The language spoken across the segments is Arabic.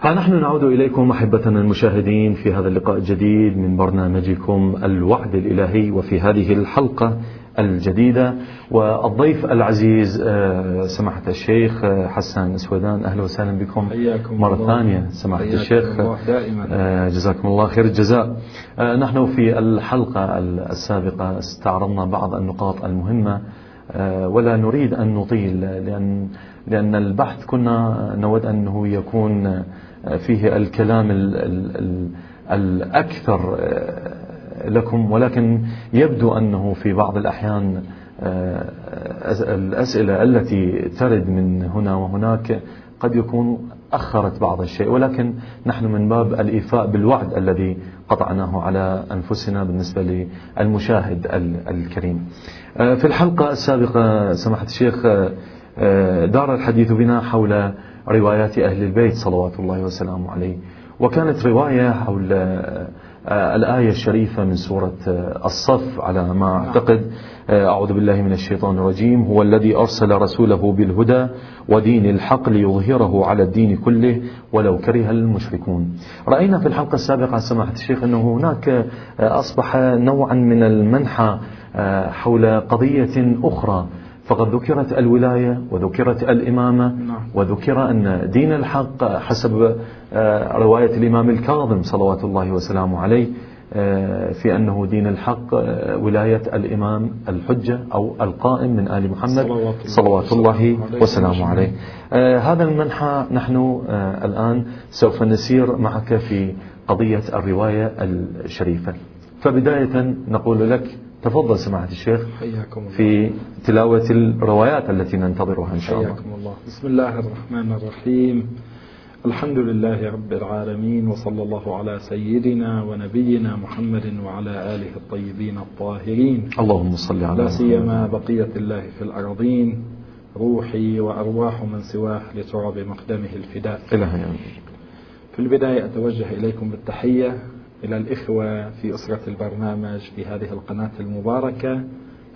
فنحن نعود إليكم أحبتنا المشاهدين في هذا اللقاء الجديد من برنامجكم الوعد الإلهي وفي هذه الحلقة الجديدة والضيف العزيز آه، سماحة الشيخ آه، حسان أسودان أهلا وسهلا بكم مرة الله. ثانية سماحة الشيخ الله دائما. آه، جزاكم الله خير الجزاء نحن في الحلقة السابقة استعرضنا بعض النقاط المهمة ولا نريد أن نطيل لأن لأن البحث كنا نود أنه يكون فيه الكلام الأكثر لكم ولكن يبدو أنه في بعض الأحيان آه، الأسئلة التي ترد من هنا وهناك قد يكون أخرت بعض الشيء ولكن نحن من باب الإيفاء بالوعد الذي قطعناه على أنفسنا بالنسبة للمشاهد الكريم. آه، في الحلقة السابقة سماحة الشيخ آه، دار الحديث بنا حول روايات أهل البيت صلوات الله وسلامه عليه. وكانت رواية حول آه، الآية الشريفة من سورة آه، الصف على ما أعتقد. آه، أعوذ بالله من الشيطان الرجيم. هو الذي أرسل رسوله بالهدى ودين الحق ليظهره على الدين كله ولو كره المشركون. رأينا في الحلقة السابقة سماحة الشيخ أنه هناك أصبح نوعا من المنحى حول قضية أخرى. فقد ذكرت الولاية وذكرت الإمامة نعم. وذكر أن دين الحق حسب آه، رواية الإمام الكاظم صلوات الله وسلامه عليه آه، في أنه دين الحق آه، ولاية الإمام الحجة أو القائم من آل محمد صلوات الله وسلامه عليه. هذا المنحى نحن الآن سوف نسير معك في قضية الرواية الشريفة. فبداية نقول لك تفضل سماحة الشيخ حياكم الله. في تلاوة الروايات التي ننتظرها إن شاء الله. حياكم الله. بسم الله الرحمن الرحيم. الحمد لله رب العالمين وصلى الله على سيدنا ونبينا محمد وعلى آله الطيبين الطاهرين. اللهم صل على لا سيما بقية الله في الأرضين روحي وأرواح من سواه لتراب مقدمه الفداء. إلهي في البداية أتوجه إليكم بالتحية إلى الإخوة في أسرة البرنامج في هذه القناة المباركة.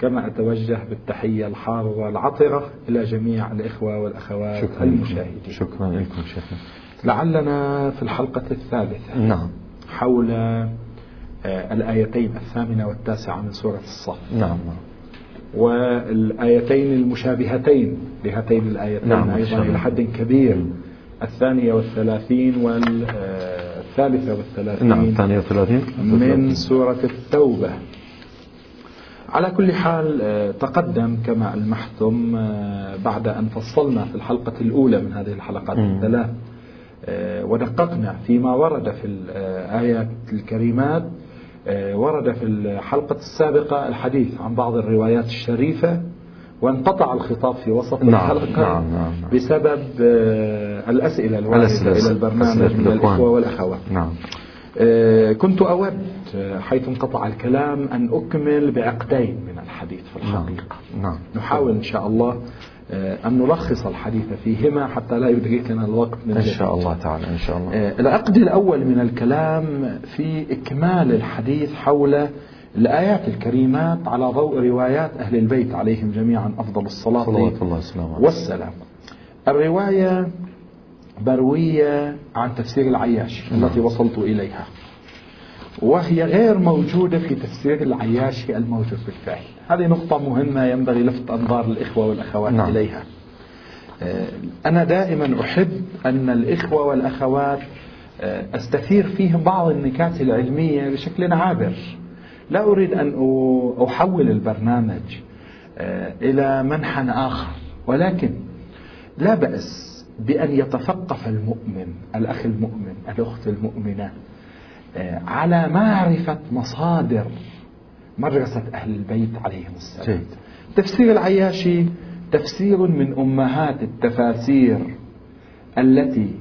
كما أتوجه بالتحية الحارة العطرة إلى جميع الإخوة والأخوات شكرا المشاهدين. شكرا لكم شيخنا لعلنا في الحلقة الثالثة نعم. حول آه، الآيتين الثامنة والتاسعة من سورة الصف. نعم. نعم والآيتين المشابهتين لهاتين الآيتين نعم أيضا إلى حد كبير. الثانية والثلاثين وال آه، الثالثة والثلاثين نعم الثانية والثلاثين. من سورة التوبة. على كل حال آه، تقدم كما ألمحتم آه، بعد أن فصلنا في الحلقة الأولى من هذه الحلقات الثلاث آه، ودققنا فيما ورد في الآيات الكريمات ورد في الحلقة السابقة الحديث عن بعض الروايات الشريفة وانقطع الخطاب في وسط نعم الحلقة نعم نعم نعم. بسبب آه، الأسئلة الواردة إلى البرنامج من الإخوة والأخوات. نعم. آه، كنت أود آه، حيث انقطع الكلام أن أكمل بعقدين من الحديث في نعم، الحقيقة. نعم. نحاول إن شاء الله أن نلخص الحديث فيهما حتى لا يدركنا الوقت من إن شاء الله تعالى إن شاء الله. العقد الأول من الكلام في إكمال الحديث حول الآيات الكريمات على ضوء روايات أهل البيت عليهم جميعا أفضل الصلاة والسلام. الرواية بروية عن تفسير العياشي نعم. التي وصلت إليها. وهي غير موجودة في تفسير العياشي الموجود بالفعل. هذه نقطة مهمة ينبغي لفت أنظار الإخوة والأخوات نعم. إليها. آه، أنا دائما أحب أن الإخوة والأخوات آه، أستثير فيهم بعض النكات العلمية بشكل عابر. لا أريد أن أحول البرنامج آه، إلى منحى آخر ولكن لا بأس بأن يتثقف المؤمن الأخ المؤمن الأخت المؤمنة آه، على معرفة مصادر مدرسة أهل البيت عليهم السلام جيد. تفسير العياشي تفسير من أمهات التفاسير التي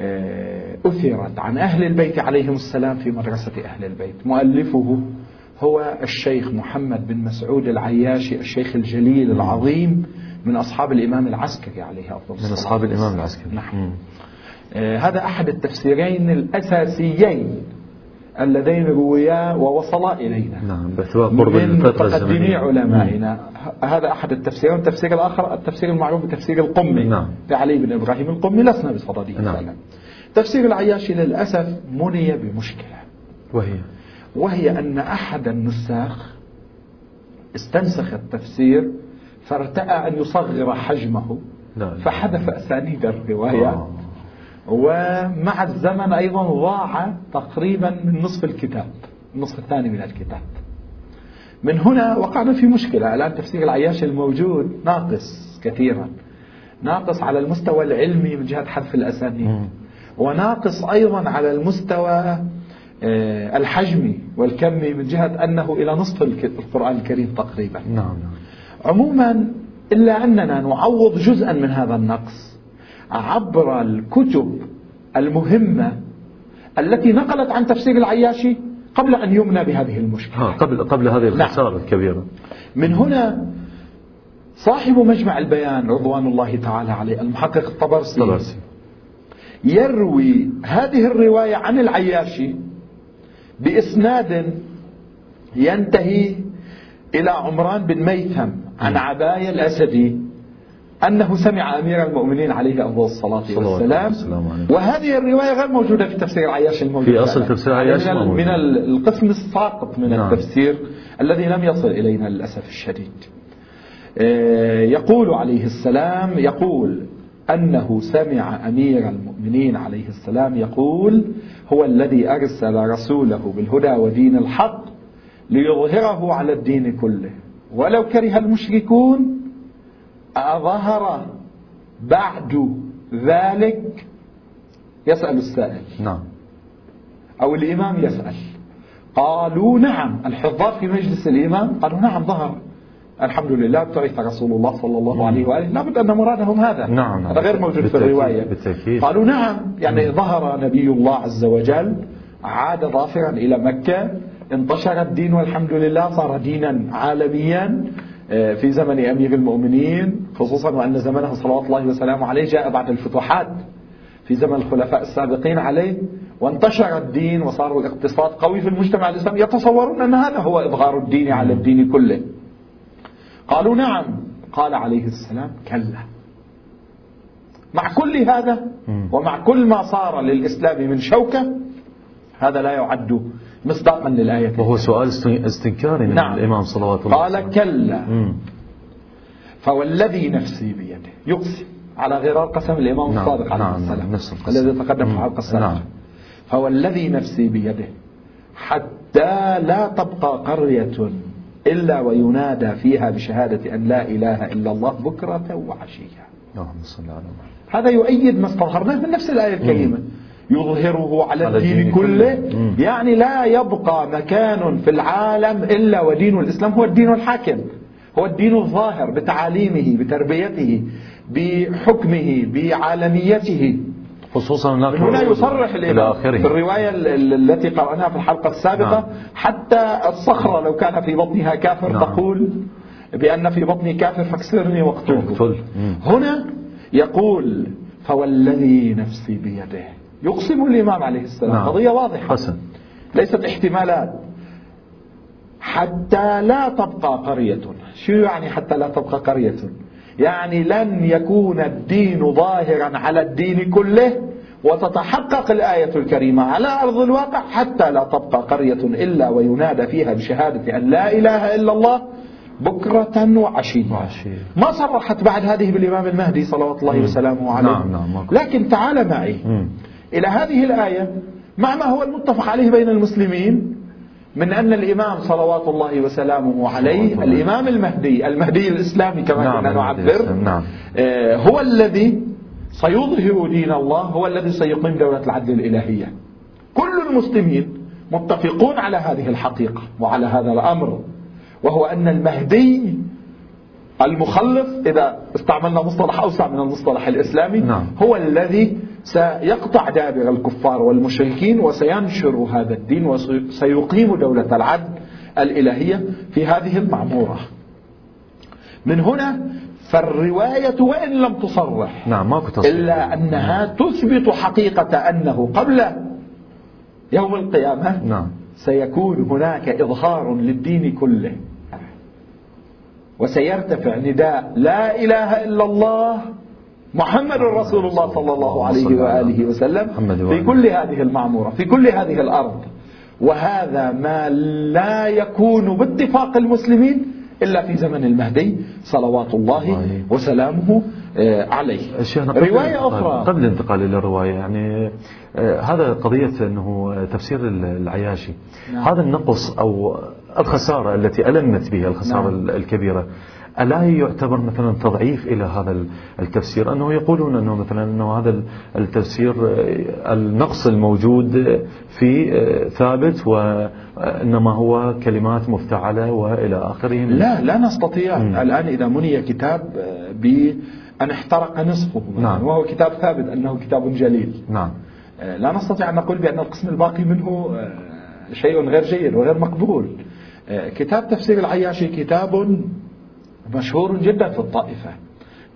آه، أثرت عن أهل البيت عليهم السلام في مدرسة أهل البيت مؤلفه هو الشيخ محمد بن مسعود العياشي الشيخ الجليل العظيم من أصحاب الإمام العسكري عليه أفضل من أصحاب الإمام العسكري. نعم. آه هذا أحد التفسيرين الأساسيين اللذين رويا ووصلا إلينا. نعم قرب من متقدمي علمائنا. هذا أحد التفسيرين. التفسير الآخر التفسير المعروف بتفسير القمي. نعم. لعلي بن إبراهيم القمي لسنا بصدده نعم. تفسير العياشي للأسف مني بمشكلة. وهي؟ وهي أن أحد النساخ استنسخ التفسير فارتأى أن يصغر حجمه لا فحذف أسانيد الرواية. آه. ومع الزمن أيضا ضاع تقريبا من نصف الكتاب النصف الثاني من الكتاب. من هنا وقعنا في مشكلة. الآن تفسير العياش الموجود ناقص كثيرا. ناقص على المستوى العلمي من جهة حذف الأسانيد. وناقص أيضا على المستوى آه، الحجمي والكمي من جهة أنه إلى نصف القرآن الكريم تقريبا نعم, نعم. عموما إلا أننا نعوض جزءا من هذا النقص عبر الكتب المهمة التي نقلت عن تفسير العياشي قبل أن يمنى بهذه المشكلة قبل قبل هذه نعم. الخسارة نعم. الكبيرة من هنا صاحب مجمع البيان رضوان الله تعالى عليه المحقق الطبرسي طبرسي. يروي هذه الرواية عن العياشي بإسناد ينتهي إلى عمران بن ميثم عن عباية الأسدي أنه سمع أمير المؤمنين عليه أفضل الصلاة والسلام. وهذه الرواية غير موجودة في تفسير عياش الموجود. في أصل تفسير عياش من, من القسم الساقط من نعم. التفسير الذي لم يصل إلينا للأسف الشديد. آه، يقول عليه السلام يقول أنه سمع أمير المؤمنين عليه السلام يقول هو الذي أرسل رسوله بالهدى ودين الحق ليظهره على الدين كله. ولو كره المشركون أظهر بعد ذلك يسأل السائل. نعم. أو الإمام يسأل. قالوا نعم الحضار في مجلس الإمام قالوا نعم ظهر. الحمد لله بعث رسول الله صلى الله عليه وآله. لابد أن مرادهم هذا. نعم, نعم. هذا غير موجود في الرواية. بالتأكيد. قالوا نعم يعني مم. ظهر نبي الله عز وجل عاد ظافرا إلى مكة انتشر الدين والحمد لله صار دينا عالميا آه، في زمن أمير المؤمنين خصوصا وأن زمنه صلوات الله وسلامه عليه جاء بعد الفتوحات في زمن الخلفاء السابقين عليه وانتشر الدين وصار الاقتصاد قوي في المجتمع الإسلامي. يتصورون أن هذا هو إظهار الدين على الدين كله. قالوا نعم. قال عليه السلام كلا. مع كل هذا ومع كل ما صار للإسلام من شوكة هذا لا يعد مصداقا للآية. وهو سؤال استنكاري من نعم. الإمام صلوات الله قال كلا. فوالذي نفسي بيده. يقسم على غرار قسم الإمام نعم. الصادق عليه نعم. السلام. نفس الذي تقدم في السابقة نعم. فوالذي نفسي بيده. حتى لا تبقى قرية إلا وينادى فيها بشهادة أن لا إله إلا الله بكرة وعشية. اللهم صل على محمد. هذا يؤيد ما استظهرناه من نفس الآية الكريمة. يظهره على, على الدين كله. يعني لا يبقى مكان في العالم إلا ودين الإسلام. هو الدين الحاكم. هو الدين الظاهر بتعاليمه بتربيته بحكمه بعالميته. خصوصا من هنا يصرح الإمام في الرواية التي قرأناها في الحلقة السابقة. نعم. حتى الصخرة لو كان في بطنها كافر نعم. تقول بأن في بطني كافر فاكسرني واقتله. هنا يقول فوالذي نفسي بيده. يقسم الإمام عليه السلام. نعم. قضية واضحة. حسن. ليست احتمالات. حتى لا تبقى قرية. شو يعني حتى لا تبقى قرية؟ يعني لن يكون الدين ظاهرا على الدين كله وتتحقق الآية الكريمة على أرض الواقع حتى لا تبقى قرية إلا وينادى فيها بشهادة أن لا إله إلا الله بكرة وعشية. ما صرحت بعد هذه بالإمام المهدي صلوات الله وسلامه عليه. نعم نعم لكن تعال معي إلى هذه الآية مع ما هو المتفق عليه بين المسلمين من أن الإمام صلوات الله وسلامه عليه الإمام المهدي المهدي الإسلامي كما نعم كنا نعبر نعم. آه، هو الذي سيظهر دين الله هو الذي سيقيم دولة العدل الإلهية كل المسلمين متفقون على هذه الحقيقة وعلى هذا الأمر وهو أن المهدي المخلص إذا استعملنا مصطلح أوسع من المصطلح الإسلامي نعم. هو الذي سيقطع دابر الكفار والمشركين وسينشر هذا الدين وسيقيم دولة العدل الإلهية في هذه المعمورة من هنا فالرواية وإن لم تصرح. نعم ما إلا أنها تثبت حقيقة أنه قبل يوم القيامة نعم. سيكون هناك إظهار للدين كله. وسيرتفع نداء لا إله إلا الله محمد رسول الله صلى الله عليه وآله وسلم. في كل هذه المعمورة في كل هذه الأرض. وهذا ما لا يكون باتفاق المسلمين إلا في زمن المهدي صلوات الله وسلامه آه، عليه. رواية أخرى. قبل الانتقال إلى الرواية يعني آه، هذا قضية أنه تفسير العياشي. نعم. هذا النقص أو الخسارة التي ألمت به الخسارة نعم. الكبيرة ألا يعتبر مثلا تضعيف إلى هذا التفسير؟ أنه يقولون أنه مثلا أنه هذا التفسير النقص الموجود في ثابت وإنما هو كلمات مفتعلة وإلى آخره لا لا نستطيع. م. الآن إذا مني كتاب بأن احترق نصفه نعم. وهو كتاب ثابت أنه كتاب جليل. نعم. لا نستطيع أن نقول بأن القسم الباقي منه شيء غير جيد وغير مقبول. كتاب تفسير العياشي كتاب مشهور جدا في الطائفة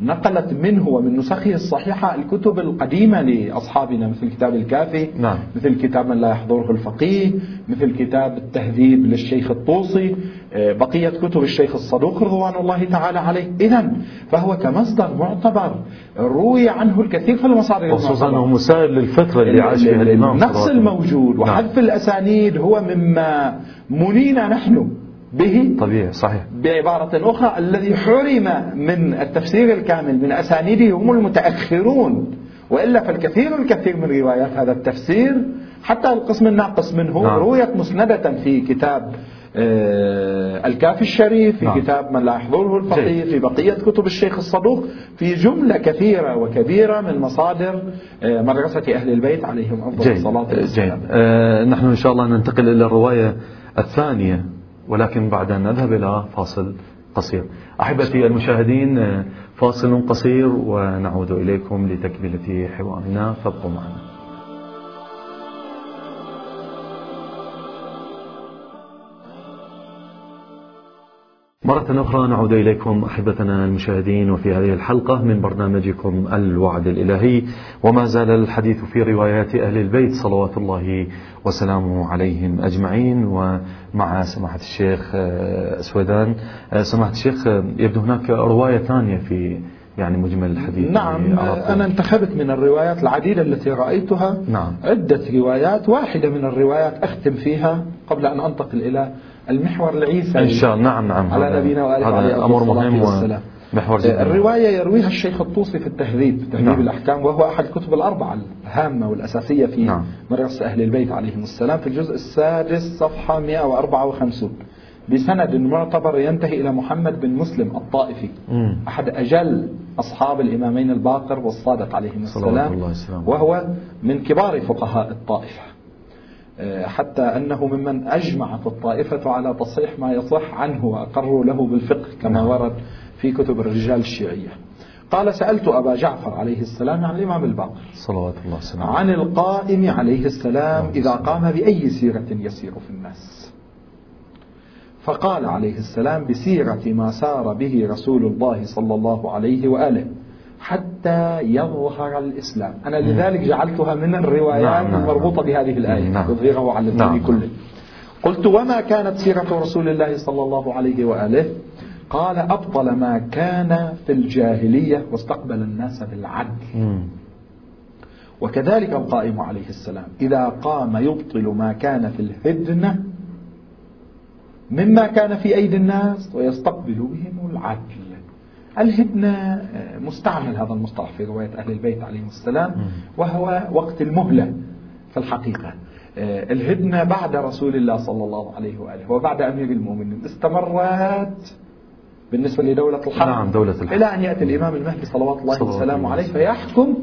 نقلت منه ومن نسخه الصحيحة الكتب القديمة لأصحابنا مثل كتاب الكافي نعم. مثل كتاب من لا يحضره الفقيه مثل كتاب التهذيب للشيخ الطوسي آه، بقية كتب الشيخ الصدوق رضوان الله تعالى عليه إذا فهو كمصدر معتبر روي عنه الكثير في المصادر خصوصا أنه مسائل للفترة اللي عاش فيها الإمام النقص الموجود. وحذف نعم. الأسانيد هو مما منينا نحن به طبيعي صحيح. بعبارة أخرى الذي حرم من التفسير الكامل من أسانيده هم المتأخرون. وإلا فالكثير الكثير من روايات هذا التفسير حتى القسم الناقص منه نعم. رويت مسندة في كتاب آه الكافي الشريف في نعم. كتاب من لا يحضره الفقيه في بقية كتب الشيخ الصدوق في جملة كثيرة وكبيرة من مصادر آه مدرسة أهل البيت عليهم أفضل الصلاة والسلام. آه نحن إن شاء الله ننتقل إلى الرواية الثانية. ولكن بعد أن نذهب إلى فاصل قصير. أحبتي المشاهدين فاصل قصير ونعود إليكم لتكملة حوارنا. فابقوا معنا. مرة أخرى نعود إليكم أحبتنا المشاهدين وفي هذه الحلقة من برنامجكم الوعد الإلهي وما زال الحديث في روايات أهل البيت صلوات الله وسلامه عليهم أجمعين. ومع سماحة الشيخ آه، سويدان آه، سماحة الشيخ آه، يبدو هناك رواية ثانية في يعني مجمل الحديث نعم يعني أنا انتخبت من الروايات العديدة التي رأيتها. نعم. عدة روايات واحدة من الروايات أختم فيها قبل أن أنتقل إلى المحور العيسى إن شاء الله. نعم نعم. على نبينا وآله هذا أمر مهم محور جدا. الرواية يرويها الشيخ الطوسي في التهذيب تهذيب نعم. الأحكام وهو أحد الكتب الأربعة الهامة والأساسية في نعم. مدرسة أهل البيت عليهم السلام في الجزء السادس صفحة 154 بسند معتبر ينتهي إلى محمد بن مسلم الطائفي مم. أحد أجل أصحاب الإمامين الباقر والصادق عليهم السلام وهو من كبار فقهاء الطائفة. آه، حتى أنه ممن أجمعت الطائفة على تصحيح ما يصح عنه وأقروا له بالفقه كما نعم. ورد في كتب الرجال الشيعية قال سألت أبا جعفر عليه السلام عن الإمام الباقر صلوات الله وسلم عن القائم عليه السلام نعم. إذا قام بأي سيرة يسير في الناس فقال عليه السلام بسيرة ما سار به رسول الله صلى الله عليه وآله حتى يظهر الإسلام. أنا لذلك جعلتها من الروايات نعم, نعم. المربوطة بهذه الآية نعم. يظهره على الدين كله. قلت وما كانت سيرة رسول الله صلى الله عليه وآله؟ قال أبطل ما كان في الجاهلية واستقبل الناس بالعدل. وكذلك القائم عليه السلام إذا قام يبطل ما كان في الهدنة مما كان في أيدي الناس ويستقبل بهم العدل. الهدنة آه، مستعمل هذا المصطلح في رواية أهل البيت عليهم السلام وهو وقت المهلة في الحقيقة. آه، الهدنة بعد رسول الله صلى الله عليه وآله وبعد أمير المؤمنين استمرت بالنسبة لدولة الحق. نعم دولة الحق. إلى أن يأتي الإمام المهدي صلوات الله وسلامه عليه فيحكم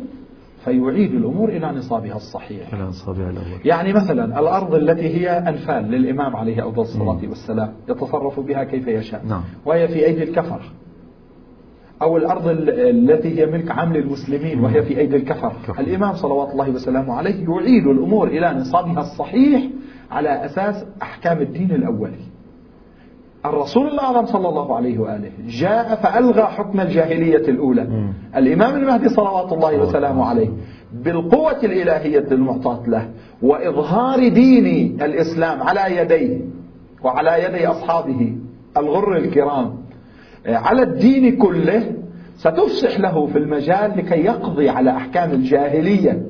فيعيد الأمور إلى نصابها الصحيح. إلى نصابها الأول. يعني مثلا الأرض التي هي أنفال للإمام عليه أفضل الصلاة والسلام يتصرف بها كيف يشاء نعم. وهي في أيدي الكفر أو الأرض التي هي ملك عام للمسلمين وهي في أيدي الكفر. الإمام صلوات الله وسلامه عليه يعيد الأمور إلى نصابها الصحيح على أساس أحكام الدين الأولي الرسول الأعظم صلى الله عليه وآله جاء فألغى حكم الجاهلية الأولى. م. الإمام المهدي صلوات الله وسلامه عليه بالقوة الإلهية المعطاة له وإظهار دين الإسلام على يديه وعلى يدي أصحابه الغر الكرام على الدين كله ستفسح له في المجال لكي يقضي على أحكام الجاهلية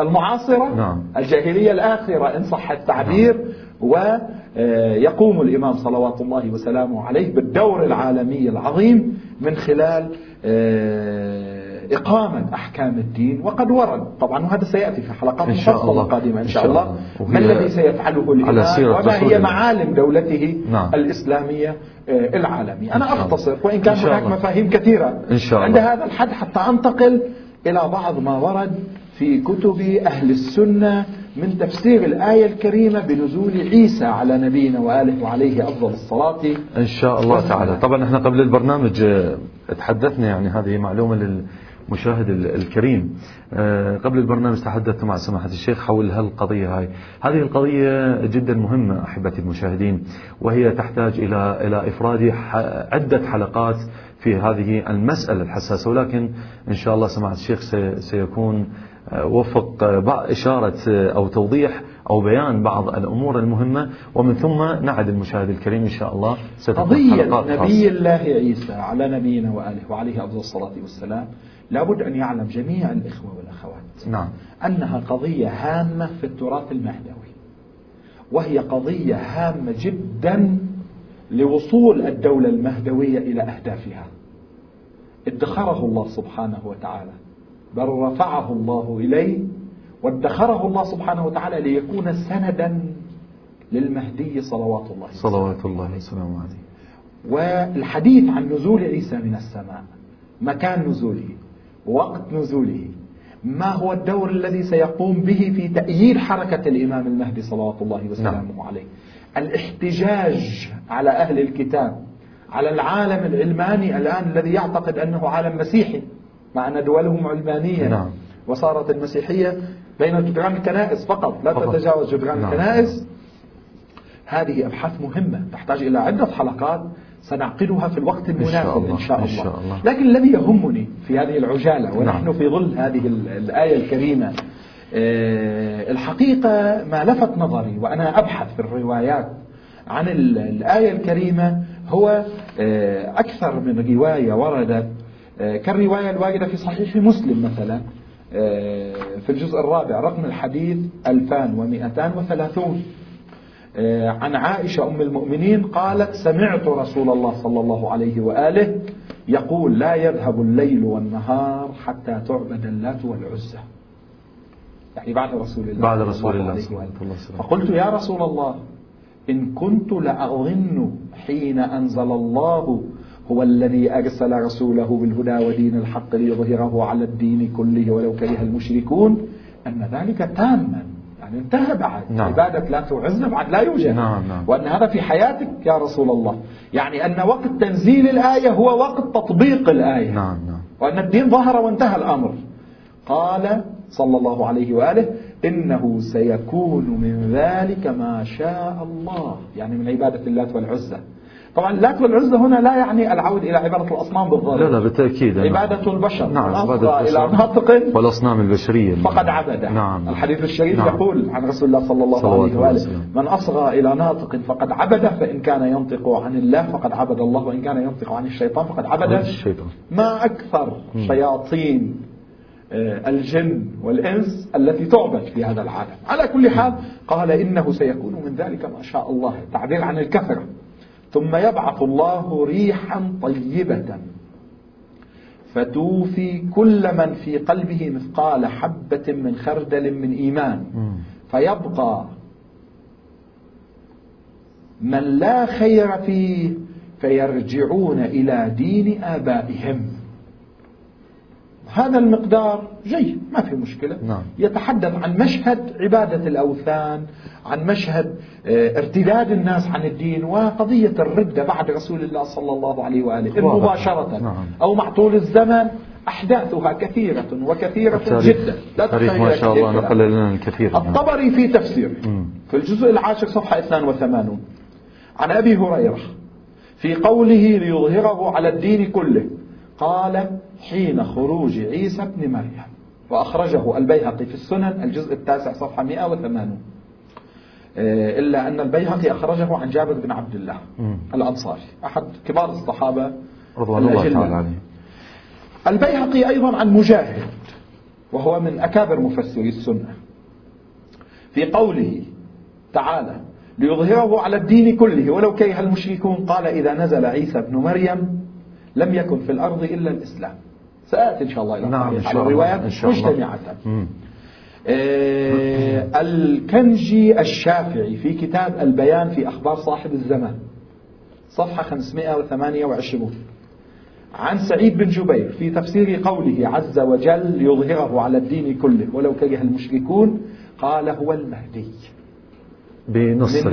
المعاصرة نعم. الجاهلية الآخرة إن صح التعبير نعم. ويقوم الإمام صلوات الله وسلامه عليه بالدور العالمي العظيم من خلال آه، إقامة أحكام الدين وقد ورد. طبعا وهذا سيأتي في حلقات مفصلة قادمة إن شاء الله. ما الذي سيفعله الإمام؟ وما هي معالم دولته نعم. الإسلامية آه، العالمية؟ أنا أختصر وإن كان هناك مفاهيم كثيرة. إن شاء الله. عند هذا الحد حتى أنتقل إلى بعض ما ورد في كتب أهل السنة من تفسير الآية الكريمة بنزول عيسى على نبينا وآله وعليه أفضل الصلاة. إن شاء الله تعالى. طبعا إحنا قبل البرنامج آه، تحدثنا يعني هذه معلومة للمشاهد الكريم. آه، قبل البرنامج تحدثت مع سماحة الشيخ حول هالقضية هاي. هذه القضية جدا مهمة أحبتي المشاهدين وهي تحتاج إلى إلى إفراد عدة حلقات في هذه المسألة الحساسة. ولكن إن شاء الله سماحة الشيخ سيكون وفق إشارة أو توضيح أو بيان بعض الأمور المهمة. ومن ثم نعد المشاهد الكريم إن شاء الله قضية نبي الله عيسى على نبينا وآله وعليه أفضل الصلاة والسلام. لابد أن يعلم جميع الإخوة والأخوات نعم. أنها قضية هامة في التراث المهدوي وهي قضية هامة جدا لوصول الدولة المهدوية إلى أهدافها. ادخره الله سبحانه وتعالى بل رفعه الله إليه وادخره الله سبحانه وتعالى ليكون سندا للمهدي صلوات الله صلوات الله وسلامه عليه. والحديث عن نزول عيسى من السماء مكان نزوله وقت نزوله ما هو الدور الذي سيقوم به في تأييد حركة الإمام المهدي صلوات الله وسلامه نعم. عليه الاحتجاج على أهل الكتاب على العالم العلماني الآن الذي يعتقد أنه عالم مسيحي مع أن دولهم علمانية نعم. وصارت المسيحية بين جدران الكنائس فقط لا فقط. تتجاوز جدران نعم. الكنائس هذه أبحاث مهمة تحتاج إلى عدة حلقات سنعقدها في الوقت المناسب إن شاء الله, إن شاء الله. لكن الذي يهمني في هذه العجالة ونحن نعم. في ظل هذه الآية الكريمة آه، الحقيقة ما لفت نظري وأنا أبحث في الروايات عن الآية الكريمة هو آه، أكثر من رواية وردت آه، كالرواية الواردة في صحيح مسلم مثلا في الجزء الرابع رقم الحديث 2230 آه، عن عائشة أم المؤمنين قالت سمعت رسول الله صلى الله عليه وآله يقول لا يذهب الليل والنهار حتى تعبد اللات والعزى يعني بعد رسول الله. بعد رسول الله صلى الله عليه وسلم. فقلت يا رسول الله إن كنت لأظن حين أنزل الله هو الذي أرسل رسوله بالهدى ودين الحق ليظهره على الدين كله ولو كره المشركون أن ذلك تاما يعني انتهى بعد. نعم. عبادة لا تعز بعد لا يوجد. نعم نعم. وأن هذا في حياتك يا رسول الله. يعني أن وقت تنزيل الآية هو وقت تطبيق الآية. نعم نعم. وأن الدين ظهر وانتهى الأمر. قال صلى الله عليه وآله إنه سيكون من ذلك ما شاء الله. يعني من عبادة اللات والعزة. طبعا اللات والعزى هنا لا يعني العود إلى عبادة الأصنام بالضبط لا لا بالتأكيد. عبادة البشر. نعم عبادة إلى ناطق والأصنام البشرية فقد عبد. نعم. الحديث الشريف نعم. يقول عن رسول الله صلى الله عليه وآله من أصغى إلى ناطق فقد عبد فإن كان ينطق عن الله فقد عبد الله وإن كان ينطق عن الشيطان فقد عبد. الشيطان. ما أكثر شياطين آه، الجن والإنس التي تعبد في هذا العالم؟ على كل حال قال إنه سيكون من ذلك ما شاء الله تعبير عن الكثرة. ثم يبعث الله ريحا طيبة. فتوفي كل من في قلبه مثقال حبة من خردل من إيمان. فيبقى من لا خير فيه فيرجعون إلى دين آبائهم. هذا المقدار جيد ما في مشكلة. نعم. يتحدث عن مشهد عبادة الأوثان عن مشهد آه، ارتداد الناس عن الدين وقضية الردة بعد رسول الله صلى الله عليه وآله مباشرة نعم. أو مع طول الزمن أحداثها كثيرة وكثيرة جدا. لا تاريخ ما شاء الله نقل لنا الكثير. الطبري في تفسيره في الجزء العاشر صفحة 82 عن أبي هريرة في قوله ليظهره على الدين كله قال حين خروج عيسى بن مريم. وأخرجه البيهقي في السنن الجزء التاسع صفحة 180 آه، إلا أن البيهقي أخرجه عن جابر بن عبد الله الأنصاري. أحد كبار الصحابة رضوان الله تعالى عليه. البيهقي أيضا عن مجاهد وهو من أكابر مفسري السنة. في قوله تعالى ليظهره على الدين كله ولو كره المشركون قال إذا نزل عيسى ابن مريم لم يكن في الأرض إلا الإسلام سآتي إن شاء الله إلى نعم على الروايات مجتمعة. آه الكنجي الشافعي في كتاب البيان في أخبار صاحب الزمان صفحة 528 عن سعيد بن جبير في تفسير قوله عز وجل يظهره على الدين كله ولو كره المشركون قال هو المهدي. بنص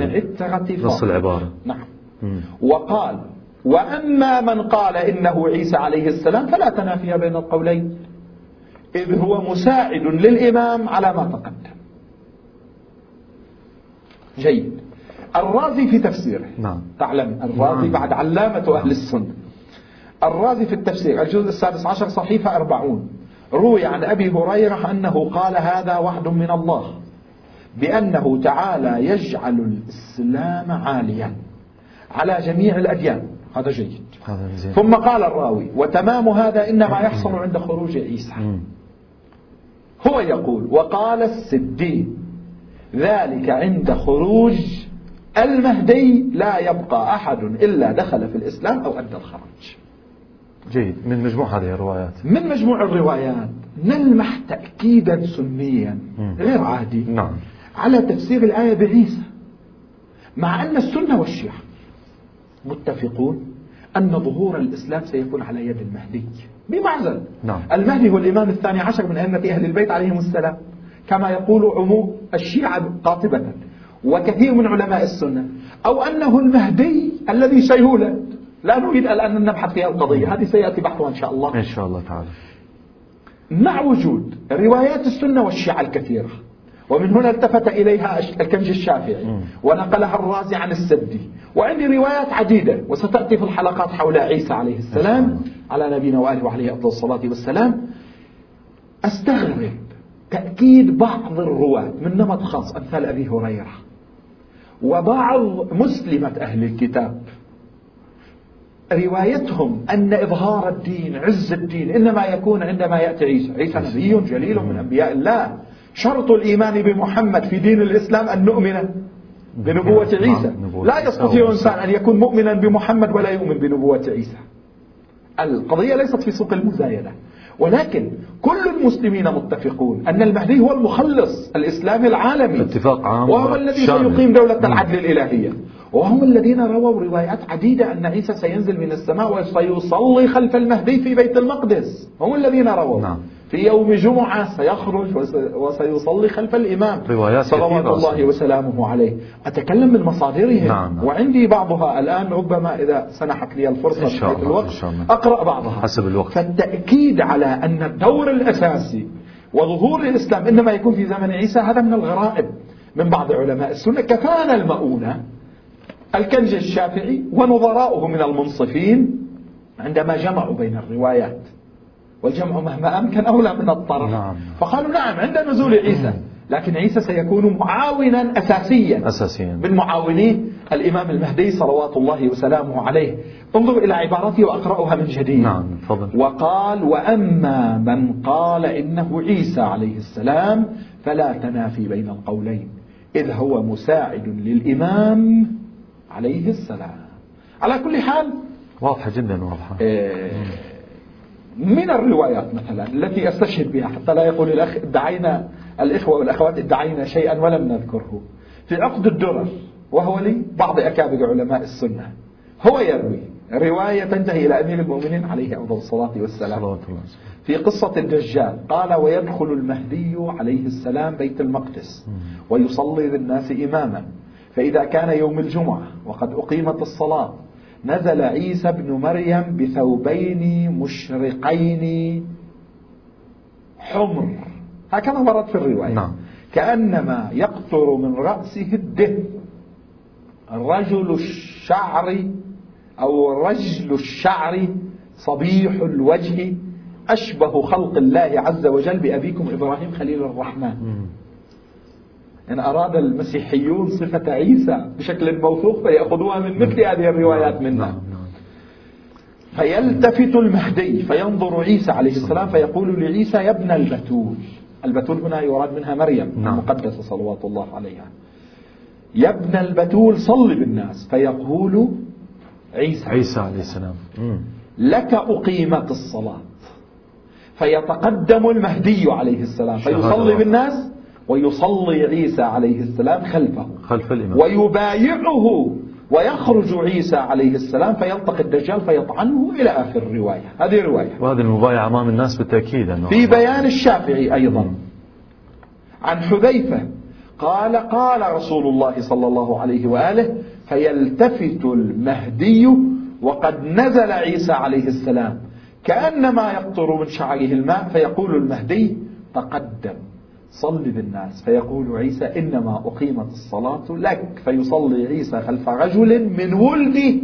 نص العبارة. نعم. مم. وقال وأما من قال إنه عيسى عليه السلام فلا تنافي بين القولين. إذ هو مساعد للإمام على ما تقدم. جيد. الرازي في تفسيره. نعم. تعلم الرازي نعم. بعد علامة أهل السنة. الرازي في التفسير الجزء السادس عشر صحيفة أربعون. روي عن أبي هريرة أنه قال هذا وعد من الله بأنه تعالى يجعل الإسلام عاليا على جميع الأديان. هذا جيد. ثم قال الراوي وتمام هذا إنما يحصل عند خروج عيسى. هو يقول وقال السدي ذلك عند خروج المهدي لا يبقى أحد إلا دخل في الإسلام أو أدى الخرج جيد. من مجموع هذه الروايات. من مجموع الروايات. نلمح تأكيدا سنيا غير عادي. نعم. على تفسير الآية بعيسى. مع أن السنة والشيعة. متفقون أن ظهور الإسلام سيكون على يد المهدي. بمعزل نعم. المهدي هو الإمام الثاني عشر من أئمة أهل البيت عليهم السلام. كما يقول عموم الشيعة قاطبة وكثير من علماء السنة أو أنه المهدي الذي سيولد. لا نريد الآن أن نبحث في القضية. هذه سيأتي بحثها إن شاء الله. إن شاء الله تعالى. مع وجود روايات السنة والشيعة الكثيرة ومن هنا التفت إليها الكنج الشافعي ونقلها الرازي عن السدي. وعندي روايات عديدة وستأتي في الحلقات حول عيسى عليه السلام على نبينا وآله وعليه أفضل الصلاة والسلام. أستغرب تأكيد بعض الرواة من نمط خاص أمثال أبي هريرة. وبعض مسلمة أهل الكتاب. روايتهم أن إظهار الدين عز الدين إنما يكون عندما يأتي عيسى. عيسى نبي جليل من أنبياء الله. شرط الإيمان بمحمد في دين الإسلام أن نؤمن بنبوة عيسى. لا يستطيع إنسان أن يكون مؤمنا بمحمد ولا يؤمن بنبوة عيسى. القضية ليست في سوق المزايدة ولكن كل المسلمين متفقون أن المهدي هو المخلص الإسلامي العالمي. اتفاق عام وهو الذي سيقيم دولة العدل الإلهية. وهم الذين رووا روايات عديدة أن عيسى سينزل من السماء وسيصلي خلف المهدي في بيت المقدس. هم الذين رووا. نعم. في يوم جمعة سيخرج وسيصلي خلف الإمام روايات صلوات الله وسلامه عليه أتكلم من مصادرهم نعم. وعندي بعضها الآن ربما إذا سنحت لي الفرصة إن شاء الله. الوقت إن شاء الله. أقرأ بعضها حسب الوقت فالتأكيد على أن الدور الأساسي وظهور الإسلام إنما يكون في زمن عيسى هذا من الغرائب من بعض علماء السنة كفانا المؤونة الكنج الشافعي ونظراؤه من المنصفين عندما جمعوا بين الروايات والجمع مهما أمكن أولى من الطرف. نعم. فقالوا نعم عند نزول عيسى. لكن عيسى سيكون معاونا أساسيا. أساسيا. من معاوني الإمام المهدي صلوات الله وسلامه عليه. انظر إلى عبارته وأقرأها من جديد. نعم فضل. وقال وأما من قال إنه عيسى عليه السلام فلا تنافي بين القولين. إذ هو مساعد للإمام عليه السلام. على كل حال واضحة جدا واضحة. إيه من الروايات مثلا التي أستشهد بها حتى لا يقول الأخ ادعينا الإخوة والأخوات ادعينا شيئا ولم نذكره. في عقد الدرر وهو لي بعض أكابر علماء السنة هو يروي رواية تنتهي إلى أمير المؤمنين عليه أفضل الصلاة والسلام. في قصة الدجال قال ويدخل المهدي عليه السلام بيت المقدس ويصلي للناس اماما فإذا كان يوم الجمعة وقد أقيمت الصلاة نزل عيسى بن مريم بثوبين مشرقين. حمر. هكذا ورد في الرواية. نعم. كأنما يقطر من رأسه الدهن. رجل الشعر أو رجل الشعر صبيح الوجه أشبه خلق الله عز وجل بأبيكم إبراهيم خليل الرحمن. إن أراد المسيحيون صفة عيسى بشكل موثوق فيأخذوها من مثل هذه الروايات منا نعم. نعم. فيلتفت المهدي فينظر عيسى عليه السلام فيقول لعيسى يا ابن البتول. البتول هنا يراد منها مريم نعم. المقدسة صلوات الله عليها. يا ابن البتول صل بالناس فيقول عيسى. عيسى عليه السلام. لك أقيمت الصلاة. فيتقدم المهدي عليه السلام فيصلي بالناس ويصلي عيسى عليه السلام خلفه. خلف الإمام. ويبايعه ويخرج عيسى عليه السلام فيلتقي الدجال فيطعنه إلى آخر الرواية هذه رواية. وهذه المبايعة أمام الناس بالتأكيد أنه في بيان الشافعي أيضا. عن حذيفة قال قال رسول الله صلى الله عليه وآله فيلتفت المهدي وقد نزل عيسى عليه السلام. كأنما يقطر من شعره الماء فيقول المهدي تقدم. صل بالناس. فيقول عيسى إنما أقيمت الصلاة لك. فيصلي عيسى خلف رجل من ولدي.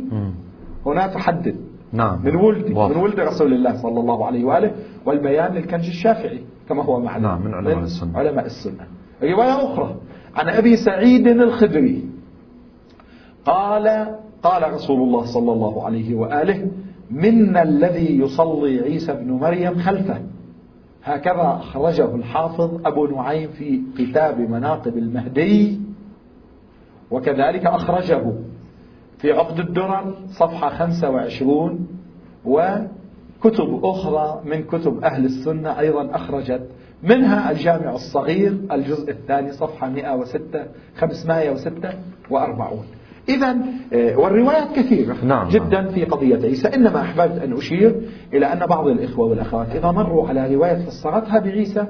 هنا تحدد. نعم. من ولدي. من ولد رسول الله صلى الله عليه وآله. والبيان للكنج الشافعي كما هو معلوم نعم من علماء السنة. علماء السنة. رواية أخرى. عن أبي سعيد الخدري. قال قال رسول الله صلى الله عليه وآله منا الذي يصلي عيسى بن مريم خلفه. هكذا أخرجه الحافظ أبو نعيم في كتاب مناقب المهدي وكذلك أخرجه في عقد الدرر صفحة 25 وكتب أخرى من كتب أهل السنة أيضا أخرجت منها الجامع الصغير الجزء الثاني صفحة 106 546 إذا آه، والروايات كثيرة نعم،, نعم. جدا في قضية عيسى. إنما أحببت أن أشير إلى أن بعض الإخوة والأخوات إذا مروا على رواية فسرتها بعيسى.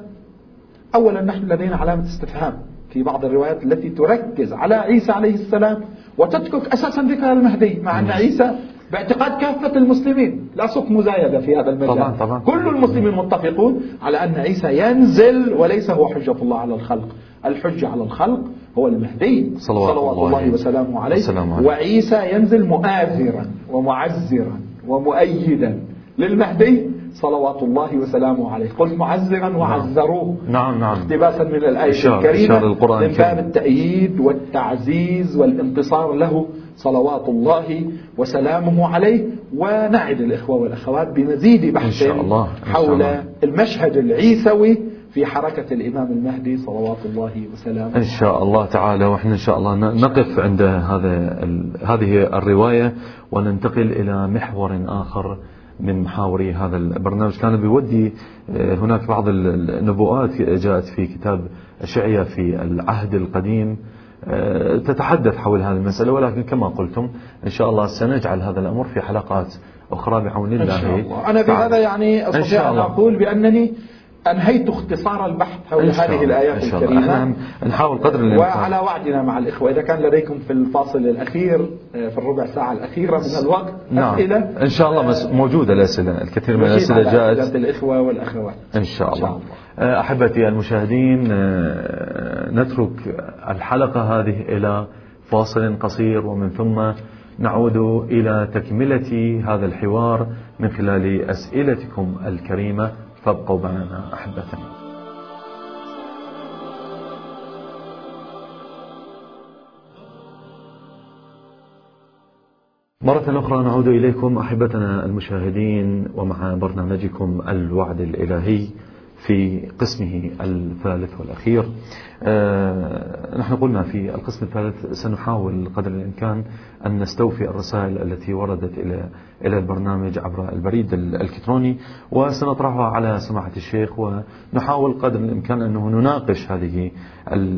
أولا نحن لدينا علامة استفهام في بعض الروايات التي تركز على عيسى عليه السلام وتترك أساسا ذكر المهدي مع أن عيسى باعتقاد كافة المسلمين. لا صف مزايدة في هذا المجال. طبعا طبعا. كل المسلمين متفقون على أن عيسى ينزل وليس هو حجة الله على الخلق. الحجة على الخلق هو المهدي. صلوات, صلوات الله, الله وسلامه عليه. وعيسى ينزل مؤازرا ومعزرا ومؤيدا للمهدي. صلوات الله وسلامه عليه. قلت معزرا نعم. وعزروه. نعم نعم. اقتباسا من الآية الكريمة من باب التأييد والتعزيز والانتصار له. صلوات الله وسلامه عليه. ونعد الإخوة والأخوات بمزيد بحث إن شاء الله. إن شاء الله. حول المشهد العيسوي في حركة الإمام المهدي صلوات الله وسلامه. إن شاء الله تعالى وإحنا إن شاء الله نقف عند هذا هذه الرواية وننتقل إلى محور آخر من محاور هذا البرنامج. كان بيودي آه، هناك بعض النبوءات جاءت في كتاب أشعية في العهد القديم. آه، تتحدث حول هذه المسألة ولكن كما قلتم إن شاء الله سنجعل هذا الأمر في حلقات أخرى بعون الله إن شاء الله. أنا بهذا يعني أستطيع أن أقول بأنني أنهيت اختصار البحث حول هذه الآيات الكريمة. نحاول قدر الإمكان. وعلى وعدنا مع الإخوة. إذا كان لديكم في الفاصل الأخير آه، في الربع ساعة الأخيرة من الوقت نعم. أسئلة. إن شاء الله آه، موجودة الأسئلة الكثير من الأسئلة جاءت. الإخوة والأخوات. إن شاء الله, إن شاء الله. آه، أحبتي المشاهدين نترك الحلقة هذه إلى فاصل قصير ومن ثم نعود إلى تكملة هذا الحوار من خلال أسئلتكم الكريمة. فابقوا معنا أحبتنا مرة أخرى نعود إليكم أحبتنا المشاهدين ومع برنامجكم الوعد الإلهي. في قسمه الثالث والأخير. آه، نحن قلنا في القسم الثالث سنحاول قدر الإمكان أن نستوفي الرسائل التي وردت إلى إلى البرنامج عبر البريد الإلكتروني وسنطرحها على سماحة الشيخ ونحاول قدر الإمكان أنه نناقش هذه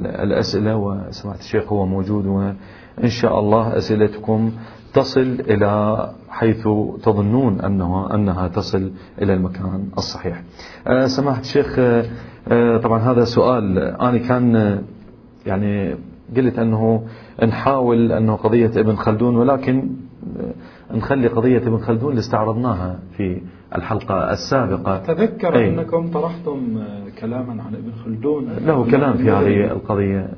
الأسئلة وسماحة الشيخ هو موجود وإن شاء الله أسئلتكم تصل إلى حيث تظنون أنها, أنها تصل إلى المكان الصحيح. آه، سماحة الشيخ آه، طبعا هذا سؤال أنا كان يعني قلت أنه نحاول أنه قضية ابن خلدون ولكن نخلي قضية ابن خلدون اللي استعرضناها في الحلقة السابقة. تذكر أي. أنكم طرحتم كلاما عن ابن خلدون. له كلام في هذه القضية.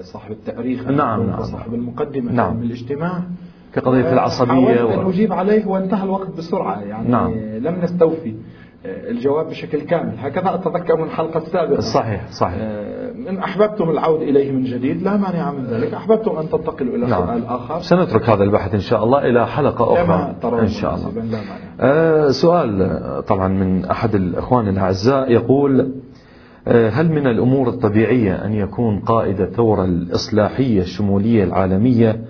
صاحب التاريخ نعم نعم صاحب المقدمة نعم. في الاجتماع. كقضية العصبية و... أن أجيب عليه وانتهى الوقت بسرعة يعني نعم. لم نستوفي. الجواب بشكل كامل. هكذا أتذكر من الحلقة السابقة. صحيح صحيح. آه، إن أحببتم العود إليه من جديد لا مانع من ذلك. أحببتم أن تنتقلوا إلى نعم. سؤال آخر. سنترك هذا البحث إن شاء الله إلى حلقة أخرى. إن شاء الله. لا مانع. آه سؤال طبعا من أحد الأخوان الأعزاء يقول آه هل من الأمور الطبيعية أن يكون قائد الثورة الإصلاحية الشمولية العالمية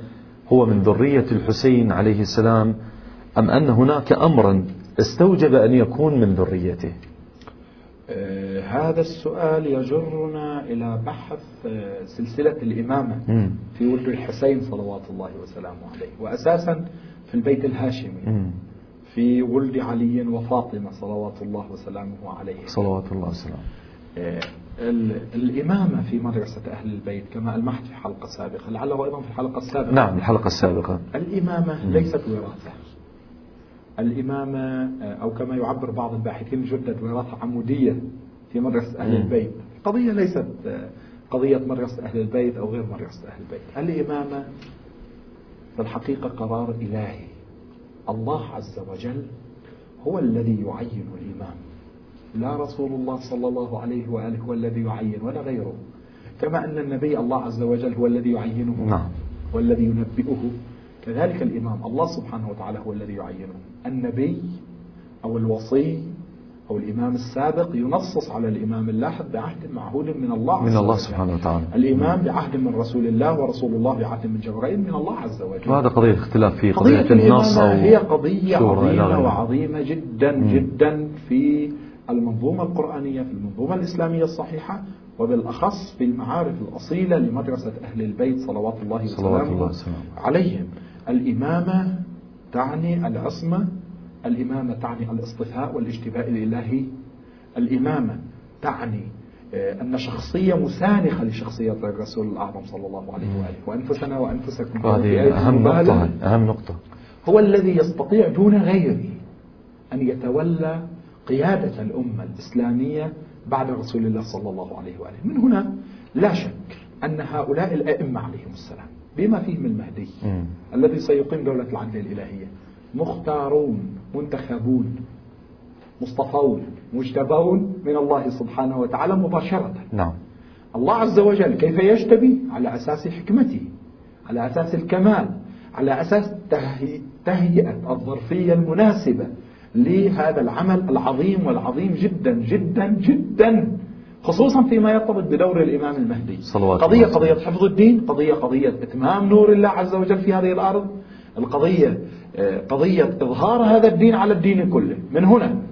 هو من ذرية الحسين عليه السلام أم أن هناك أمرا استوجب أن يكون من ذريته آه هذا السؤال يجرنا إلى بحث آه سلسلة الإمامة. في ولد الحسين صلوات الله وسلامه عليه وأساسا في البيت الهاشمي. في ولد علي وفاطمة صلوات الله وسلامه عليه صلوات الله وسلامه آه الإمامة في مدرسة أهل البيت كما ألمحت في حلقة سابقة لعله أيضا في الحلقة السابقة. نعم الحلقة السابقة. الإمامة ليست وراثة. الإمامة أو كما يعبر بعض الباحثين الجدد وراثة عمودية في مدرسة أهل البيت. قضية ليست قضية مدرسة أهل البيت أو غير مدرسة أهل البيت. الإمامة في الحقيقة قرار إلهي. الله عز وجل هو الذي يعين الإمام. لا رسول الله صلى الله عليه وآله هو الذي يعين ولا غيره. كما أن النبي الله عز وجل هو الذي يعينه. نعم. والذي ينبئه. كذلك الإمام الله سبحانه وتعالى هو الذي يعينه. النبي أو الوصي أو الإمام السابق ينصص على الإمام اللاحق بعهد معهود من الله من الله سبحانه وتعالى. الإمام بعهد من رسول الله ورسول الله بعهد من جبرائيل من الله عز وجل. وهذا قضية اختلاف في قضية, قضية النص أو هي قضية عظيمة وعظيمة جدا مم. جدا في المنظومة القرآنية في المنظومة الإسلامية الصحيحة وبالأخص في المعارف الأصيلة لمدرسة أهل البيت صلوات الله وسلامه عليهم. الإمامة تعني العصمة الإمامة تعني الاصطفاء والاجتباء الإلهي الإمامة تعني أن شخصية مسانخة لشخصية الرسول الأعظم صلى الله عليه وآله. وأنفسنا وأنفسكم هذه أهم نقطة أهم نقطة. هو الذي يستطيع دون غيره أن يتولى قيادة الأمة الإسلامية بعد رسول الله صلى الله عليه وآله. من هنا لا شك أن هؤلاء الأئمة عليهم السلام بما فيهم المهدي م. الذي سيقيم دولة العدل الإلهية. مختارون منتخبون مصطفون مجتبون من الله سبحانه وتعالى مباشرة. نعم. الله عز وجل كيف يجتبي؟ على أساس حكمته على أساس الكمال على أساس تهيئة الظرفية المناسبة لهذا العمل العظيم والعظيم جدا جدا جدا. خصوصا فيما يرتبط بدور الإمام المهدي. صلوات قضية قضية حفظ الدين قضية قضية إتمام نور الله عز وجل في هذه الأرض. القضية قضية إظهار هذا الدين على الدين كله. من هنا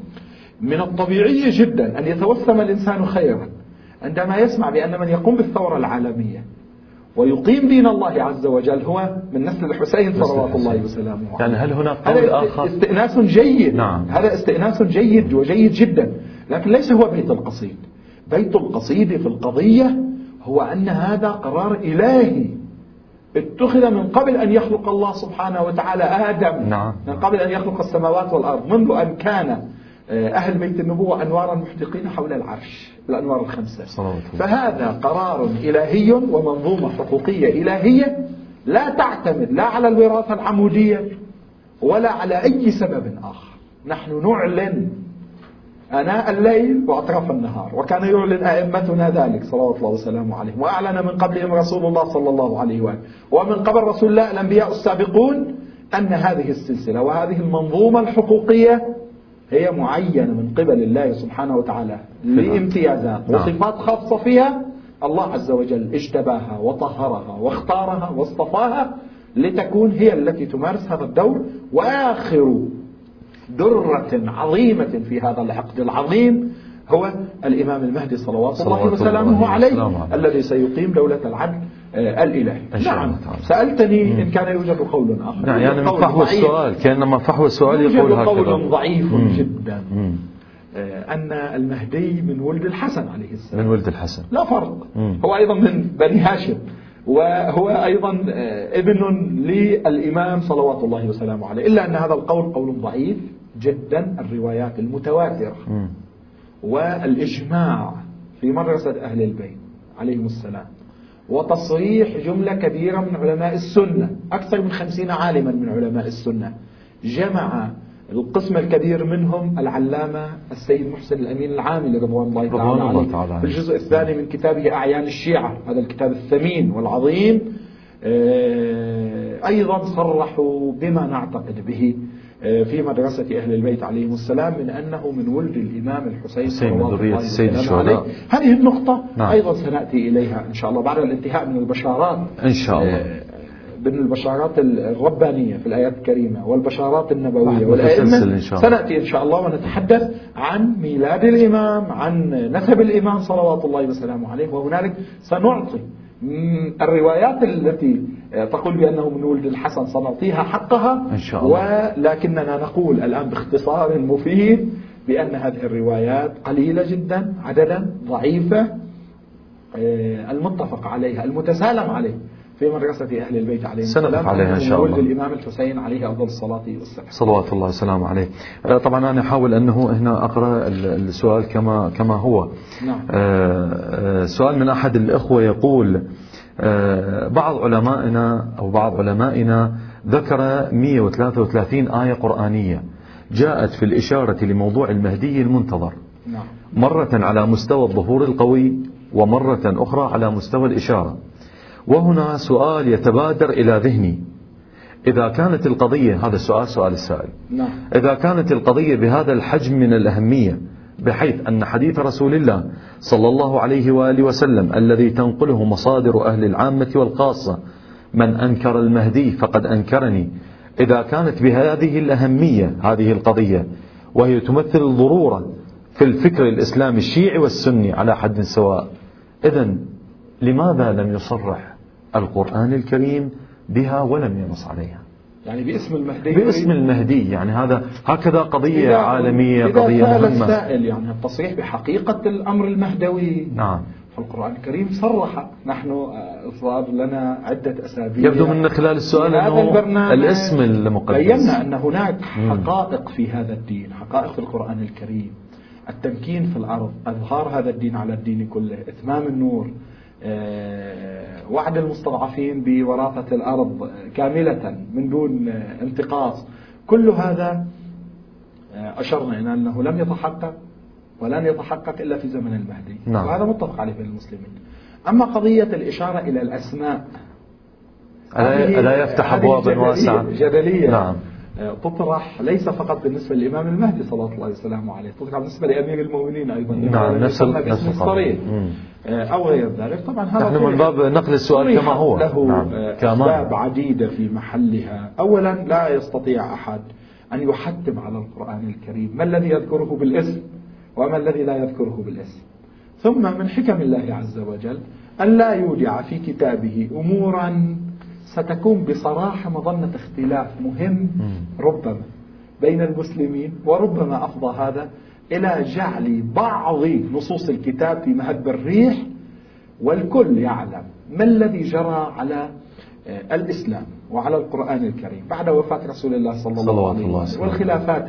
من الطبيعي جدا أن يتوسم الإنسان خيرا عندما يسمع بأن من يقوم بالثورة العالمية ويقيم دين الله عز وجل هو من نسل الحسين صلوات الله وسلامه يعني هل هناك قول آخر؟ استئناس جيد. نعم. هذا استئناس جيد وجيد جدا. لكن ليس هو بيت القصيد. بيت القصيد في القضية هو أن هذا قرار إلهي اتخذ من قبل أن يخلق الله سبحانه وتعالى آدم. نعم. من قبل أن يخلق السماوات والأرض. منذ أن كان أهل بيت النبوة أنوارا محدقين حول العرش الأنوار الخمسة. فهذا قرار إلهي ومنظومة حقوقية إلهية لا تعتمد لا على الوراثة العمودية ولا على أي سبب آخر. نحن نعلن آناء الليل وأطراف النهار وكان يعلن أئمتنا ذلك صلوات الله وسلامه عليهم. وأعلن من قبلهم رسول الله صلى الله عليه وآله. ومن قبل رسول الله الأنبياء السابقون أن هذه السلسلة وهذه المنظومة الحقوقية هي معينة من قبل الله سبحانه وتعالى لامتيازات نعم. وصفات خاصة فيها الله عز وجل اجتباها وطهرها واختارها واصطفاها لتكون هي التي تمارس هذا الدور. وآخر درة عظيمة في هذا العقد العظيم هو الإمام المهدي صلوات الله وسلامه عليه. الذي سيقيم دولة العدل الإلهي نعم. سألتني إن كان يوجد قول آخر. نعم يعني من فحوى السؤال كأنما فحوى السؤال يقول هكذا. قول ضعيف مم. جدا. مم. آه، أن المهدي من ولد الحسن عليه السلام. من ولد الحسن. لا فرق. مم. هو أيضا من بني هاشم وهو أيضا آه، ابن للإمام صلوات الله وسلامه عليه. إلا أن هذا القول قول ضعيف جدا الروايات المتواترة. والإجماع في مدرسة أهل البيت عليهم السلام. وتصريح جملة كبيرة من علماء السنة أكثر من خمسين عالما من علماء السنة. جمع القسم الكبير منهم العلامة السيد محسن الأمين العامل رضوان الله تعالى عليه. تعالى في الجزء الثاني من كتابه أعيان الشيعة هذا الكتاب الثمين والعظيم. آه، أيضا صرحوا بما نعتقد به. في مدرسة أهل البيت عليهم السلام من أنه من ولد الإمام الحسين صلى الله عليه. وسلم هذه النقطة نعم. أيضا سنأتي إليها إن شاء الله بعد الانتهاء من البشارات إن شاء الله. بين البشارات الربانية في الآيات الكريمة والبشارات النبوية والأئمة. سنأتي إن شاء الله ونتحدث عن ميلاد الإمام عن نسب الإمام صلوات الله وسلامه عليه. وهنالك سنعطي الروايات التي تقول بأنه من ولد الحسن سنعطيها حقها. إن شاء الله. ولكننا نقول الآن باختصار مفيد بأن هذه الروايات قليلة جدا عددا ضعيفة آه، المتفق عليها المتسالم عليه في مدرسة أهل البيت عليهم السلام عليها إن شاء الله. الإمام الحسين عليه أفضل الصلاة والسلام. صلوات الله وسلامه عليه. آه، طبعا أنا أحاول أنه هنا أقرأ السؤال كما كما هو. نعم. آه، سؤال من أحد الإخوة يقول بعض علمائنا أو بعض علمائنا ذكر 133 آية قرآنية جاءت في الإشارة لموضوع المهدي المنتظر نعم. مرة على مستوى الظهور القوي ومرة أخرى على مستوى الإشارة وهنا سؤال يتبادر إلى ذهني إذا كانت القضية هذا السؤال سؤال السائل نعم. إذا كانت القضية بهذا الحجم من الأهمية بحيث أن حديث رسول الله صلى الله عليه وآله وسلم الذي تنقله مصادر أهل العامة والخاصة من أنكر المهدي فقد أنكرني. إذا كانت بهذه الأهمية هذه القضية وهي تمثل الضرورة في الفكر الإسلامي الشيعي والسني على حد سواء إذا لماذا لم يصرح القرآن الكريم بها ولم ينص عليها؟ يعني باسم المهدي باسم المهدي يعني هذا هكذا قضية إذا عالمية إذا قضية مهمة. السائل يعني التصريح بحقيقة الأمر المهدوي. نعم. فالقرآن الكريم صرح نحن آه، صار لنا عدة أسابيع. يبدو من خلال السؤال أنه الاسم المقدس. بينا أن هناك حقائق في هذا الدين حقائق في القرآن الكريم. التمكين في الأرض أظهار هذا الدين على الدين كله إتمام النور وعد المستضعفين بوراثة الأرض كاملة من دون انتقاص. كل هذا آه، أشرنا إلى أنه لم يتحقق ولن يتحقق إلا في زمن المهدي. نعم. وهذا متفق عليه بين المسلمين. أما قضية الإشارة إلى الأسماء ألا يفتح أبوابا واسعة جدلية. نعم. تطرح ليس فقط بالنسبة للإمام المهدي صلى الله وسلامه عليه تطرح بالنسبة لأمير المؤمنين أيضا نعم نفس نفس آه، أو غير ذلك طبعا هذا نحن من باب نقل السؤال كما هو. له نعم. آه، أسباب عديدة في محلها. أولا لا يستطيع أحد أن يحتم على القرآن الكريم. ما الذي يذكره بالاسم؟ وما الذي لا يذكره بالاسم؟ ثم من حكم الله عز وجل أن لا يودع في كتابه أمورا ستكون بصراحة مظنة اختلاف مهم ربما بين المسلمين وربما أفضى هذا إلى جعل بعض نصوص الكتاب في مهب الريح والكل يعلم ما الذي جرى على آه، الإسلام وعلى القرآن الكريم بعد وفاة رسول الله صلى الله عليه وسلم والخلافات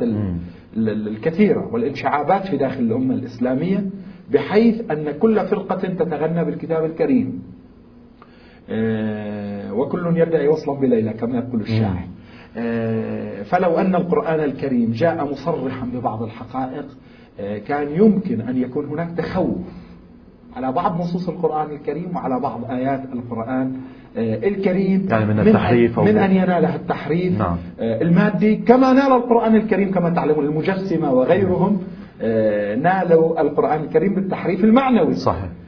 الكثيرة والانشعابات في داخل الأمة الإسلامية بحيث أن كل فرقة تتغنى بالكتاب الكريم. آه، وكل يدعي وصلا بليلى كما يقول الشاعر. آه، فلو أن القرآن الكريم جاء مصرحا ببعض الحقائق آه، كان يمكن أن يكون هناك تخوف على بعض نصوص القرآن الكريم وعلى بعض آيات القرآن الكريم يعني من التحريف من, من أن ينالها التحريف نعم. المادي كما نال القرآن الكريم كما تعلمون المجسمة وغيرهم نالوا القرآن الكريم بالتحريف المعنوي. صحيح. آه،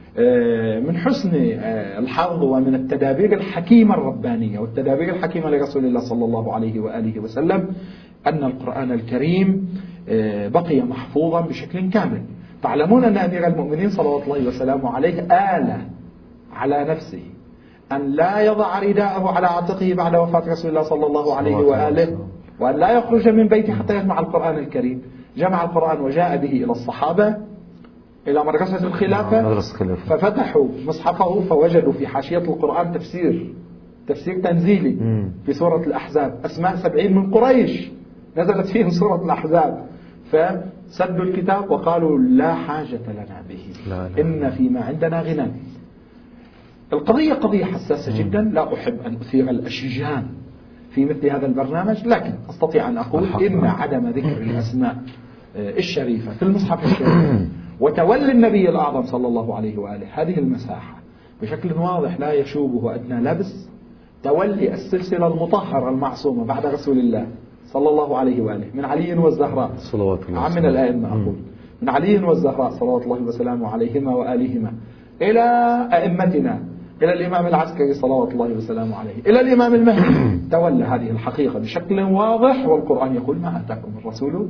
من حسن آه، الحظ ومن التدابير الحكيمة الربانية والتدابير الحكيمة لرسول الله صلى الله عليه وآله وسلم أن القرآن الكريم آه، بقي محفوظا بشكل كامل. تعلمون أن أمير المؤمنين صلى الله وسلامه عليه آل على نفسه أن لا يضع رداءه على عاتقه بعد وفاة رسول الله صلى الله عليه وآله وأن لا يخرج من بيته حتى يجمع القرآن الكريم. جمع القرآن وجاء به إلى الصحابة إلى مدرسة الخلافة نعم، ففتحوا مصحفه فوجدوا في حاشية القرآن تفسير تفسير تنزيلي في سورة الأحزاب. أسماء سبعين من قريش نزلت فيهم سورة الأحزاب. فسدوا الكتاب وقالوا لا حاجة لنا به. لا لا. إن فيما عندنا غنى. القضية قضية حساسة جدا. لا أحب أن أثير الأشجان في مثل هذا البرنامج لكن أستطيع أن أقول إن عدم ذكر الأسماء آه، الشريفة في المصحف الشريف. وتولي النبي الأعظم صلى الله عليه وآله. هذه المساحة بشكل واضح لا يشوبه أدنى لبس. تولي السلسلة المطهرة المعصومة بعد رسول الله صلى الله عليه وآله. من علي والزهراء. صلوات الله عم من الأئمة أقول. من علي والزهراء صلوات الله وسلامه عليهما وآلهما. إلى أئمتنا. إلى الإمام العسكري صلوات الله وسلامه عليه. إلى الإمام المهدي. تولى هذه الحقيقة بشكل واضح والقرآن يقول ما أتاكم الرسول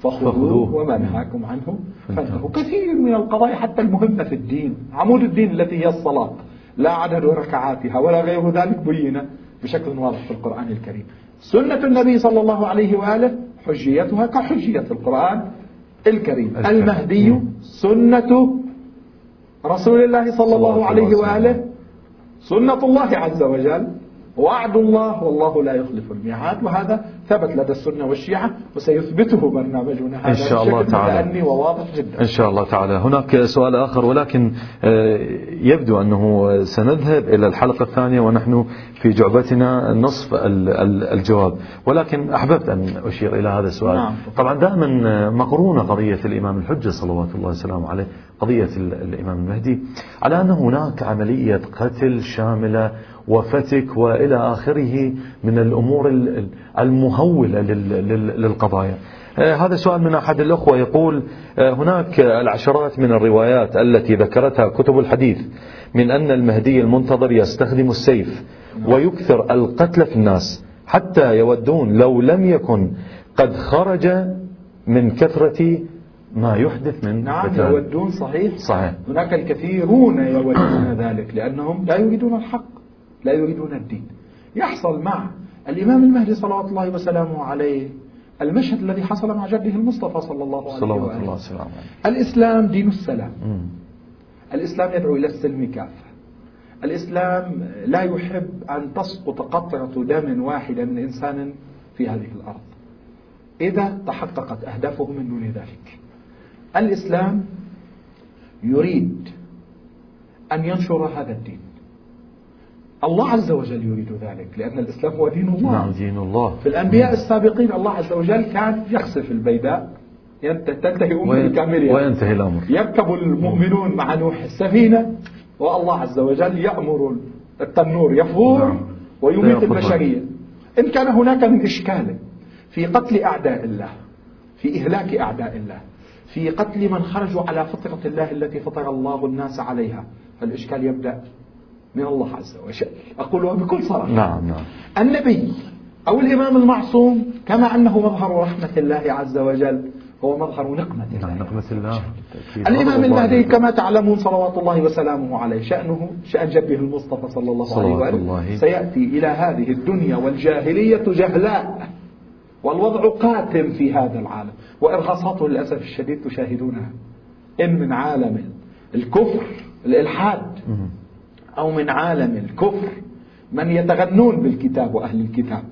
فخذوه وما نهاكم عنه. فانتهوا كثير من القضايا حتى المهمة في الدين عمود الدين التي هي الصلاة لا عدد ركعاتها ولا غير ذلك بينة بشكل واضح في القرآن الكريم. سنة النبي صلى الله عليه وآله حجيتها كحجية القرآن الكريم. المهدي سنة رسول الله صلى الله عليه وآله. سنة الله عز وجل. وعد الله والله لا يخلف الميعاد وهذا ثبت لدى السنة والشيعة وسيثبته برنامجنا هذا. إن شاء الله تعالى. وواضح جدا. إن شاء الله تعالى. هناك سؤال آخر ولكن آه، يبدو أنه سنذهب إلى الحلقة الثانية ونحن في جعبتنا نصف الجواب. ولكن أحببت أن أشير إلى هذا السؤال. نعم. طبعا دائما مقرونة قضية الإمام الحجة صلوات الله وسلامه عليه قضية الإمام المهدي على أن هناك عملية قتل شاملة وفتك وإلى آخره من الأمور المهولة للقضايا. آه، هذا سؤال من أحد الأخوة يقول آه، هناك العشرات من الروايات التي ذكرتها كتب الحديث من أن المهدي المنتظر يستخدم السيف ويكثر القتل في الناس حتى يودون لو لم يكن قد خرج من كثرة ما يحدث من نعم قتال. يودون صحيح. صحيح. هناك الكثيرون يودون ذلك لأنهم لا يريدون الحق لا يريدون الدين. يحصل مع الإمام المهدي صلوات الله وسلامه عليه المشهد الذي حصل مع جده المصطفى صلى الله عليه وسلم الله. الإسلام دين السلام. الإسلام يدعو إلى السلم كافة. الإسلام لا يحب أن تسقط قطرة دم واحدة من إنسان في هذه الأرض. إذا تحققت أهدافه من دون ذلك. الإسلام يريد أن ينشر هذا الدين. الله عز وجل يريد ذلك لأن الإسلام هو دين الله. نعم دين الله. في الأنبياء السابقين الله عز وجل كان يخسف البيداء تنتهي أمة بكاملها وينتهي الأمر. يركب المؤمنون مع نوح السفينة والله عز وجل يأمر التنور يفور نعم. ويميت البشرية. إن كان هناك من إشكال في قتل أعداء الله في إهلاك أعداء الله في قتل من خرجوا على فطرة الله التي فطر الله الناس عليها فالإشكال يبدأ. من الله عز وجل. أقولها بكل صراحة. نعم نعم. النبي أو الإمام المعصوم كما أنه مظهر رحمة الله عز وجل هو مظهر نقمة الله. نعم نقمة الله. الإمام المهدي كما تعلمون صلوات الله وسلامه عليه شأنه شأن جده المصطفى صلى الله عليه وآله. سيأتي إلى هذه الدنيا والجاهلية جهلاء والوضع قاتم في هذا العالم. وإرهاصاته للأسف الشديد تشاهدونها. إن من عالم الكفر الإلحاد. أو من عالم الكفر من يتغنون بالكتاب وأهل الكتاب.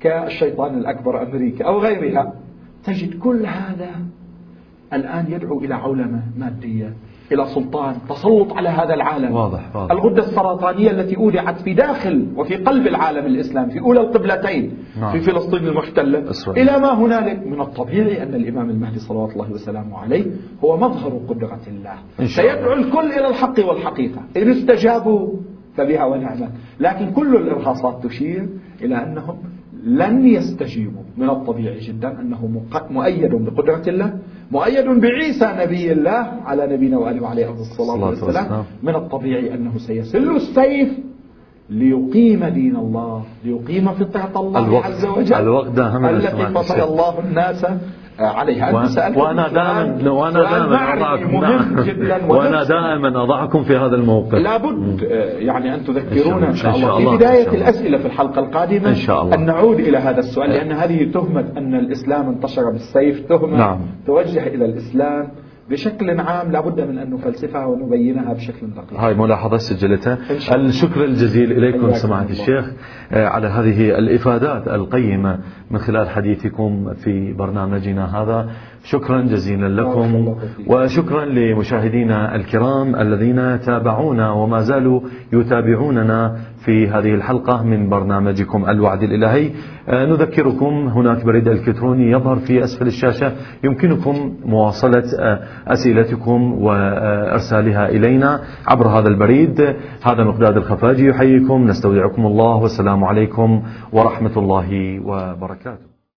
كالشيطان الأكبر أمريكا أو غيرها. تجد كل هذا الآن يدعو إلى عولمة مادية إلى سلطان. تسلط على هذا العالم. واضح, واضح. الغدة السرطانية التي أودعت في داخل وفي قلب العالم الإسلامي في أولى القبلتين نعم. في فلسطين المحتلة. إسرائيل. إلى ما هنالك من الطبيعي أن الإمام المهدي صلوات الله وسلامه عليه هو مظهر قدرة الله. سيدعو الكل إلى الحق والحقيقة. إن استجابوا فبها ونعمت. لكن كل الإرهاصات تشير إلى أنهم لن يستجيبوا. من الطبيعي جدا أنه مؤيد بقدرة الله. مؤيد بعيسى نبي الله على نبينا وآله وعليه الصلاة والسلام من الطبيعي أنه سيسل السيف ليقيم دين الله ليقيم فطرة الله الوقت عز وجل. الوقت التي فطر الله الناس عليها. وأنا دائما وأنا دائما أضعكم مهم جدا وأنا دائما أضعكم في هذا الموقف. لابد آه، يعني أن تذكرونا إن شاء الله. في بداية الأسئلة في الحلقة القادمة إن شاء الله. أن نعود إلى هذا السؤال لأن هذه تهمة أن الإسلام انتشر بالسيف تهمة نعم. توجه إلى الإسلام. بشكل عام لابد من أن نفلسفها ونبينها بشكل دقيق. هاي ملاحظة سجلتها. الشكر الجزيل إليكم سماحة الشيخ آه، على هذه الإفادات القيمة من خلال حديثكم في برنامجنا هذا. شكرا جزيلا لكم وشكرا لمشاهدينا الكرام الذين تابعونا وما زالوا يتابعوننا في هذه الحلقة من برنامجكم الوعد الإلهي. آه، نذكركم هناك بريد إلكتروني يظهر في أسفل الشاشة. يمكنكم مواصلة آه، أسئلتكم وإرسالها إلينا عبر هذا البريد. هذا مقداد الخفاجي يحييكم. نستودعكم الله والسلام عليكم ورحمة الله وبركاته.